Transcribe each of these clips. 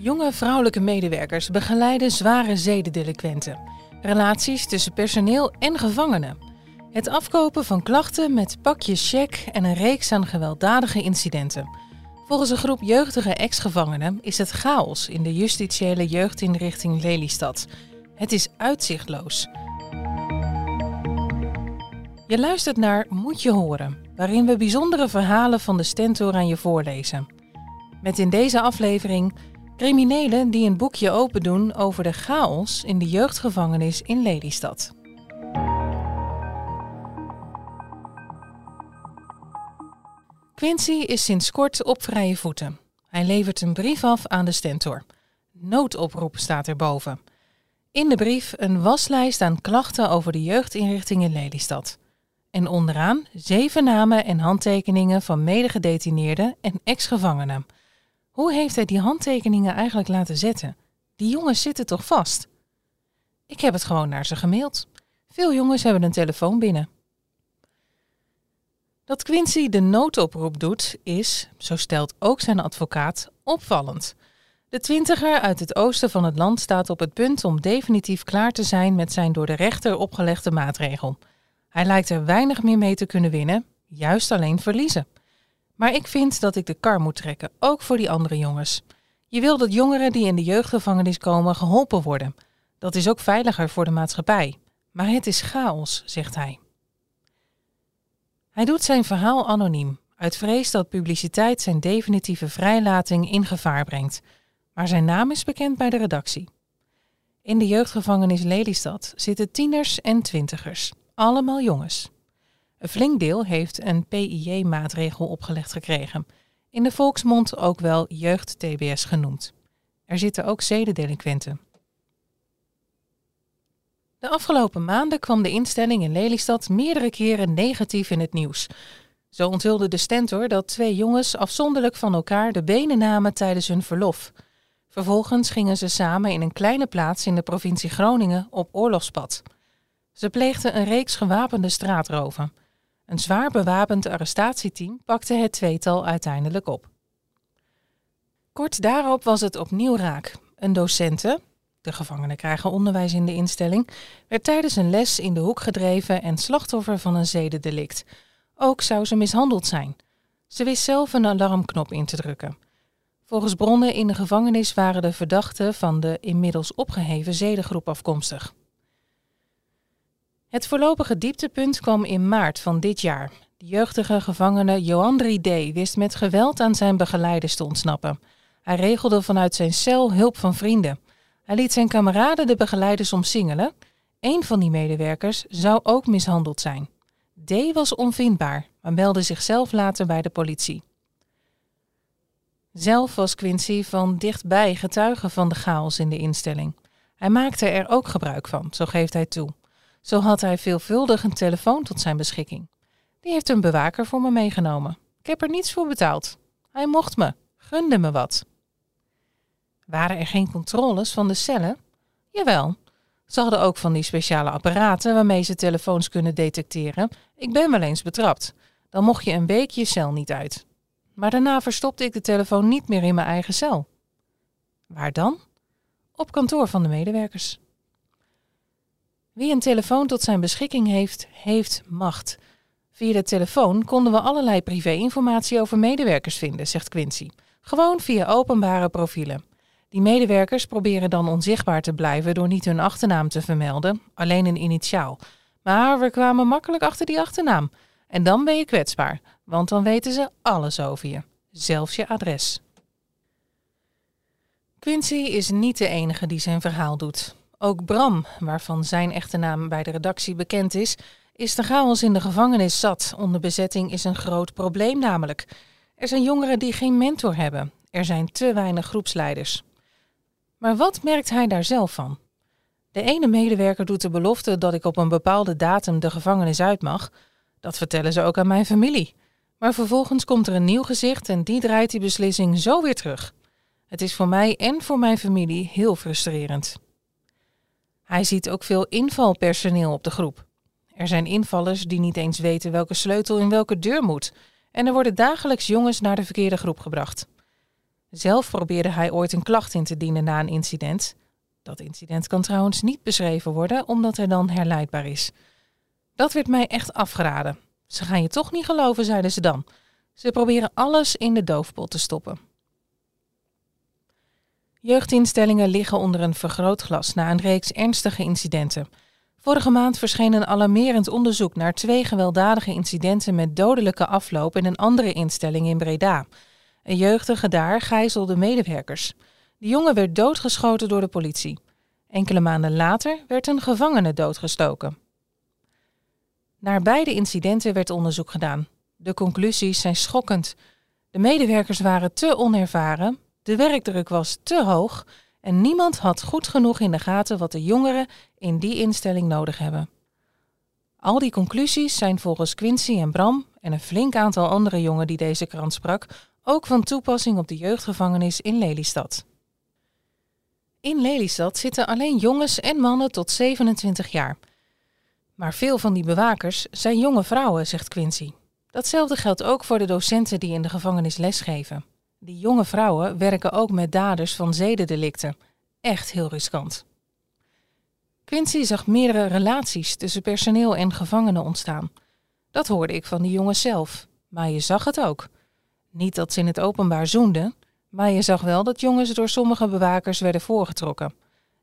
Jonge vrouwelijke medewerkers begeleiden zware zedendelinquenten. Relaties tussen personeel en gevangenen. Het afkopen van klachten met pakjes check en een reeks aan gewelddadige incidenten. Volgens een groep jeugdige ex-gevangenen is het chaos in de justitiële jeugdinrichting Lelystad. Het is uitzichtloos. Je luistert naar Moet je horen, waarin we bijzondere verhalen van de Stentor aan je voorlezen. Met in deze aflevering criminelen die een boekje open doen over de chaos in de jeugdgevangenis in Lelystad. Quincy is sinds kort op vrije voeten. Hij levert een brief af aan de Stentor. Noodoproep staat erboven. In de brief een waslijst aan klachten over de jeugdinrichting in Lelystad. En onderaan zeven namen en handtekeningen van medegedetineerden en ex-gevangenen. Hoe heeft hij die handtekeningen eigenlijk laten zetten? Die jongens zitten toch vast? Ik heb het gewoon naar ze gemaild. Veel jongens hebben een telefoon binnen. Dat Quincy de noodoproep doet, is, zo stelt ook zijn advocaat, opvallend. De twintiger uit het oosten van het land staat op het punt om definitief klaar te zijn met zijn door de rechter opgelegde maatregel. Hij lijkt er weinig meer mee te kunnen winnen, juist alleen verliezen. Maar ik vind dat ik de kar moet trekken, ook voor die andere jongens. Je wil dat jongeren die in de jeugdgevangenis komen geholpen worden. Dat is ook veiliger voor de maatschappij. Maar het is chaos, zegt hij. Hij doet zijn verhaal anoniem, uit vrees dat publiciteit zijn definitieve vrijlating in gevaar brengt. Maar zijn naam is bekend bij de redactie. In de jeugdgevangenis Lelystad zitten tieners en twintigers, allemaal jongens. Een flink deel heeft een PIJ-maatregel opgelegd gekregen, in de volksmond ook wel jeugd-TBS genoemd. Er zitten ook zedendelinquenten. De afgelopen maanden kwam de instelling in Lelystad meerdere keren negatief in het nieuws. Zo onthulde de stentor dat twee jongens afzonderlijk van elkaar de benen namen tijdens hun verlof. Vervolgens gingen ze samen in een kleine plaats in de provincie Groningen op oorlogspad. Ze pleegden een reeks gewapende straatroven. Een zwaar bewapend arrestatieteam pakte het tweetal uiteindelijk op. Kort daarop was het opnieuw raak. Een docente, de gevangenen krijgen onderwijs in de instelling, werd tijdens een les in de hoek gedreven en slachtoffer van een zedendelict. Ook zou ze mishandeld zijn. Ze wist zelf een alarmknop in te drukken. Volgens bronnen in de gevangenis waren de verdachten van de inmiddels opgeheven zedengroep afkomstig. Het voorlopige dieptepunt kwam in maart van dit jaar. De jeugdige gevangene Joandri D. wist met geweld aan zijn begeleiders te ontsnappen. Hij regelde vanuit zijn cel hulp van vrienden. Hij liet zijn kameraden de begeleiders omsingelen. Een van die medewerkers zou ook mishandeld zijn. D. was onvindbaar, maar meldde zichzelf later bij de politie. Zelf was Quincy van dichtbij getuige van de chaos in de instelling. Hij maakte er ook gebruik van, zo geeft hij toe. Zo had hij veelvuldig een telefoon tot zijn beschikking. Die heeft een bewaker voor me meegenomen. Ik heb er niets voor betaald. Hij mocht me, gunde me wat. Waren er geen controles van de cellen? Jawel. Ze hadden ook van die speciale apparaten waarmee ze telefoons kunnen detecteren. Ik ben wel eens betrapt. Dan mocht je een week je cel niet uit. Maar daarna verstopte ik de telefoon niet meer in mijn eigen cel. Waar dan? Op kantoor van de medewerkers. Wie een telefoon tot zijn beschikking heeft, heeft macht. Via de telefoon konden we allerlei privéinformatie over medewerkers vinden, zegt Quincy. Gewoon via openbare profielen. Die medewerkers proberen dan onzichtbaar te blijven door niet hun achternaam te vermelden, alleen een initiaal. Maar we kwamen makkelijk achter die achternaam. En dan ben je kwetsbaar, want dan weten ze alles over je, zelfs je adres. Quincy is niet de enige die zijn verhaal doet. Ook Bram, waarvan zijn echte naam bij de redactie bekend is, is de chaos in de gevangenis zat. Onder bezetting is een groot probleem namelijk. Er zijn jongeren die geen mentor hebben. Er zijn te weinig groepsleiders. Maar wat merkt hij daar zelf van? De ene medewerker doet de belofte dat ik op een bepaalde datum de gevangenis uit mag. Dat vertellen ze ook aan mijn familie. Maar vervolgens komt er een nieuw gezicht en die draait die beslissing zo weer terug. Het is voor mij en voor mijn familie heel frustrerend. Hij ziet ook veel invalpersoneel op de groep. Er zijn invallers die niet eens weten welke sleutel in welke deur moet. En er worden dagelijks jongens naar de verkeerde groep gebracht. Zelf probeerde hij ooit een klacht in te dienen na een incident. Dat incident kan trouwens niet beschreven worden, omdat hij dan herleidbaar is. Dat werd mij echt afgeraden. Ze gaan je toch niet geloven, zeiden ze dan. Ze proberen alles in de doofpot te stoppen. Jeugdinstellingen liggen onder een vergrootglas na een reeks ernstige incidenten. Vorige maand verscheen een alarmerend onderzoek naar twee gewelddadige incidenten met dodelijke afloop in een andere instelling in Breda. Een jeugdige daar gijzelde medewerkers. De jongen werd doodgeschoten door de politie. Enkele maanden later werd een gevangene doodgestoken. Naar beide incidenten werd onderzoek gedaan. De conclusies zijn schokkend. De medewerkers waren te onervaren, de werkdruk was te hoog en niemand had goed genoeg in de gaten wat de jongeren in die instelling nodig hebben. Al die conclusies zijn volgens Quincy en Bram en een flink aantal andere jongen die deze krant sprak ook van toepassing op de jeugdgevangenis in Lelystad. In Lelystad zitten alleen jongens en mannen tot 27 jaar. Maar veel van die bewakers zijn jonge vrouwen, zegt Quincy. Datzelfde geldt ook voor de docenten die in de gevangenis lesgeven. Die jonge vrouwen werken ook met daders van zedendelicten. Echt heel riskant. Quincy zag meerdere relaties tussen personeel en gevangenen ontstaan. Dat hoorde ik van die jongens zelf, maar je zag het ook. Niet dat ze in het openbaar zoenden, maar je zag wel dat jongens door sommige bewakers werden voorgetrokken.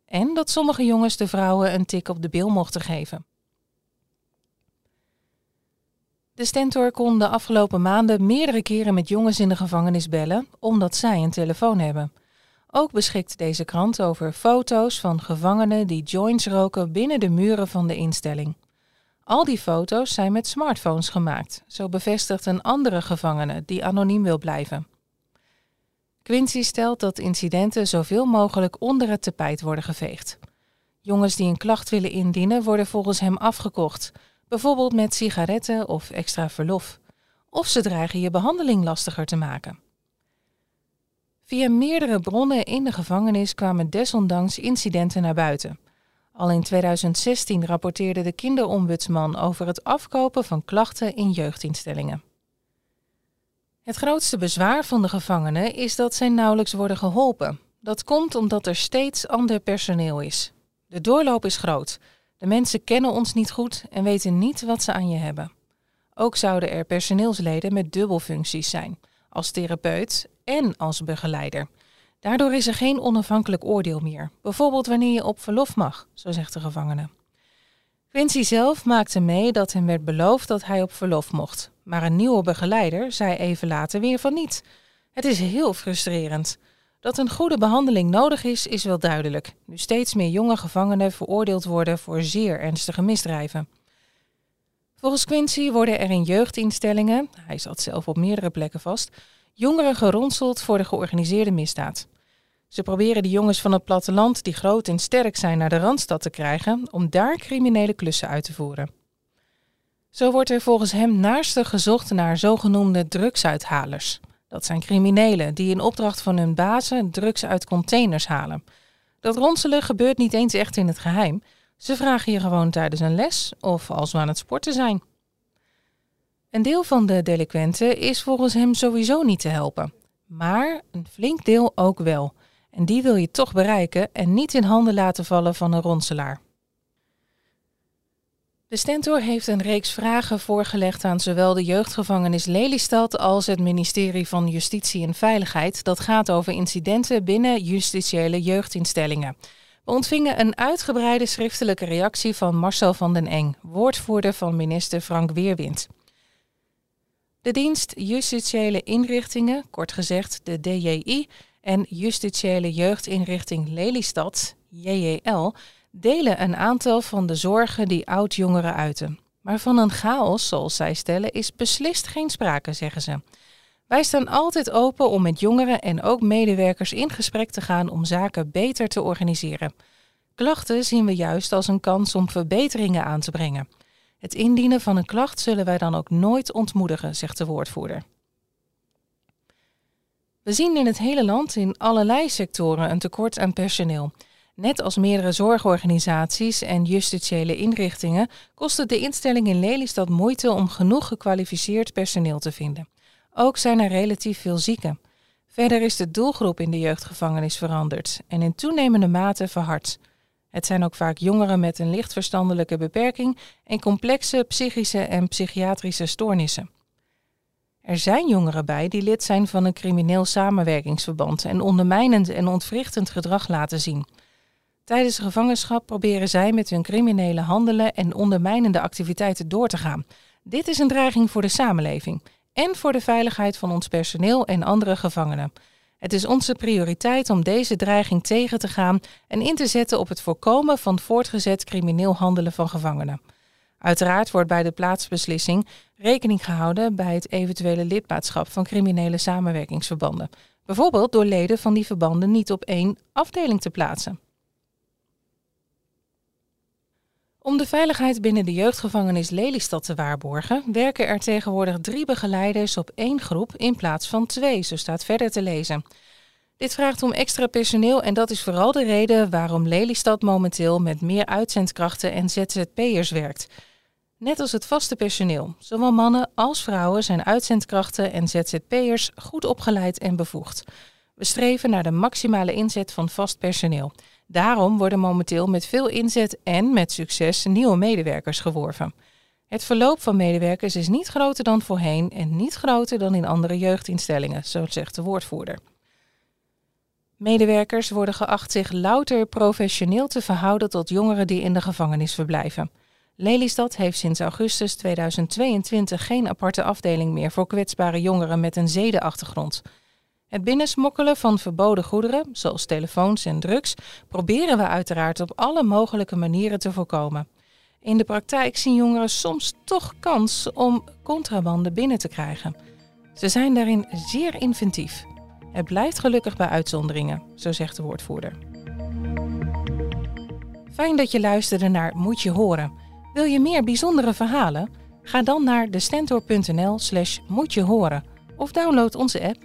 En dat sommige jongens de vrouwen een tik op de bil mochten geven. De stentor kon de afgelopen maanden meerdere keren met jongens in de gevangenis bellen, omdat zij een telefoon hebben. Ook beschikt deze krant over foto's van gevangenen die joints roken binnen de muren van de instelling. Al die foto's zijn met smartphones gemaakt, zo bevestigt een andere gevangene die anoniem wil blijven. Quincy stelt dat incidenten zoveel mogelijk onder het tapijt worden geveegd. Jongens die een klacht willen indienen worden volgens hem afgekocht, bijvoorbeeld met sigaretten of extra verlof. Of ze dreigen je behandeling lastiger te maken. Via meerdere bronnen in de gevangenis kwamen desondanks incidenten naar buiten. Al in 2016 rapporteerde de kinderombudsman over het afkopen van klachten in jeugdinstellingen. Het grootste bezwaar van de gevangenen is dat zij nauwelijks worden geholpen. Dat komt omdat er steeds ander personeel is. De doorloop is groot. De mensen kennen ons niet goed en weten niet wat ze aan je hebben. Ook zouden er personeelsleden met dubbelfuncties zijn, als therapeut en als begeleider. Daardoor is er geen onafhankelijk oordeel meer, bijvoorbeeld wanneer je op verlof mag, zo zegt de gevangene. Quincy zelf maakte mee dat hem werd beloofd dat hij op verlof mocht, maar een nieuwe begeleider zei even later weer van niet. Het is heel frustrerend. Dat een goede behandeling nodig is, is wel duidelijk, nu steeds meer jonge gevangenen veroordeeld worden voor zeer ernstige misdrijven. Volgens Quincy worden er in jeugdinstellingen, hij zat zelf op meerdere plekken vast, jongeren geronseld voor de georganiseerde misdaad. Ze proberen de jongens van het platteland die groot en sterk zijn naar de Randstad te krijgen om daar criminele klussen uit te voeren. Zo wordt er volgens hem naarstig gezocht naar zogenoemde drugsuithalers. Dat zijn criminelen die in opdracht van hun bazen drugs uit containers halen. Dat ronselen gebeurt niet eens echt in het geheim. Ze vragen je gewoon tijdens een les of als we aan het sporten zijn. Een deel van de delinquenten is volgens hem sowieso niet te helpen. Maar een flink deel ook wel. En die wil je toch bereiken en niet in handen laten vallen van een ronselaar. De Stentor heeft een reeks vragen voorgelegd aan zowel de jeugdgevangenis Lelystad als het ministerie van Justitie en Veiligheid. Dat gaat over incidenten binnen justitiële jeugdinstellingen. We ontvingen een uitgebreide schriftelijke reactie van Marcel van den Eng, woordvoerder van minister Frank Weerwind. De dienst Justitiële Inrichtingen, kort gezegd de DJI, en Justitiële Jeugdinrichting Lelystad, JJL, delen een aantal van de zorgen die oud-jongeren uiten. Maar van een chaos, zoals zij stellen, is beslist geen sprake, zeggen ze. Wij staan altijd open om met jongeren en ook medewerkers in gesprek te gaan om zaken beter te organiseren. Klachten zien we juist als een kans om verbeteringen aan te brengen. Het indienen van een klacht zullen wij dan ook nooit ontmoedigen, zegt de woordvoerder. We zien in het hele land in allerlei sectoren een tekort aan personeel. Net als meerdere zorgorganisaties en justitiële inrichtingen kost het de instelling in Lelystad moeite om genoeg gekwalificeerd personeel te vinden. Ook zijn er relatief veel zieken. Verder is de doelgroep in de jeugdgevangenis veranderd en in toenemende mate verhard. Het zijn ook vaak jongeren met een licht verstandelijke beperking en complexe psychische en psychiatrische stoornissen. Er zijn jongeren bij die lid zijn van een crimineel samenwerkingsverband en ondermijnend en ontwrichtend gedrag laten zien. Tijdens de gevangenschap proberen zij met hun criminele handelen en ondermijnende activiteiten door te gaan. Dit is een dreiging voor de samenleving en voor de veiligheid van ons personeel en andere gevangenen. Het is onze prioriteit om deze dreiging tegen te gaan en in te zetten op het voorkomen van voortgezet crimineel handelen van gevangenen. Uiteraard wordt bij de plaatsbeslissing rekening gehouden bij het eventuele lidmaatschap van criminele samenwerkingsverbanden. Bijvoorbeeld door leden van die verbanden niet op één afdeling te plaatsen. Om de veiligheid binnen de jeugdgevangenis Lelystad te waarborgen, werken er tegenwoordig drie begeleiders op één groep in plaats van twee, zo staat verder te lezen. Dit vraagt om extra personeel en dat is vooral de reden waarom Lelystad momenteel met meer uitzendkrachten en ZZP'ers werkt. Net als het vaste personeel, zowel mannen als vrouwen zijn uitzendkrachten en ZZP'ers goed opgeleid en bevoegd. We streven naar de maximale inzet van vast personeel. Daarom worden momenteel met veel inzet en met succes nieuwe medewerkers geworven. Het verloop van medewerkers is niet groter dan voorheen en niet groter dan in andere jeugdinstellingen, zo zegt de woordvoerder. Medewerkers worden geacht zich louter professioneel te verhouden tot jongeren die in de gevangenis verblijven. Lelystad heeft sinds augustus 2022 geen aparte afdeling meer voor kwetsbare jongeren met een zedenachtergrond. Het binnensmokkelen van verboden goederen, zoals telefoons en drugs, proberen we uiteraard op alle mogelijke manieren te voorkomen. In de praktijk zien jongeren soms toch kans om contrabande binnen te krijgen. Ze zijn daarin zeer inventief. Het blijft gelukkig bij uitzonderingen, zo zegt de woordvoerder. Fijn dat je luisterde naar Moet je horen. Wil je meer bijzondere verhalen? Ga dan naar destentor.nl slash moet of download onze app.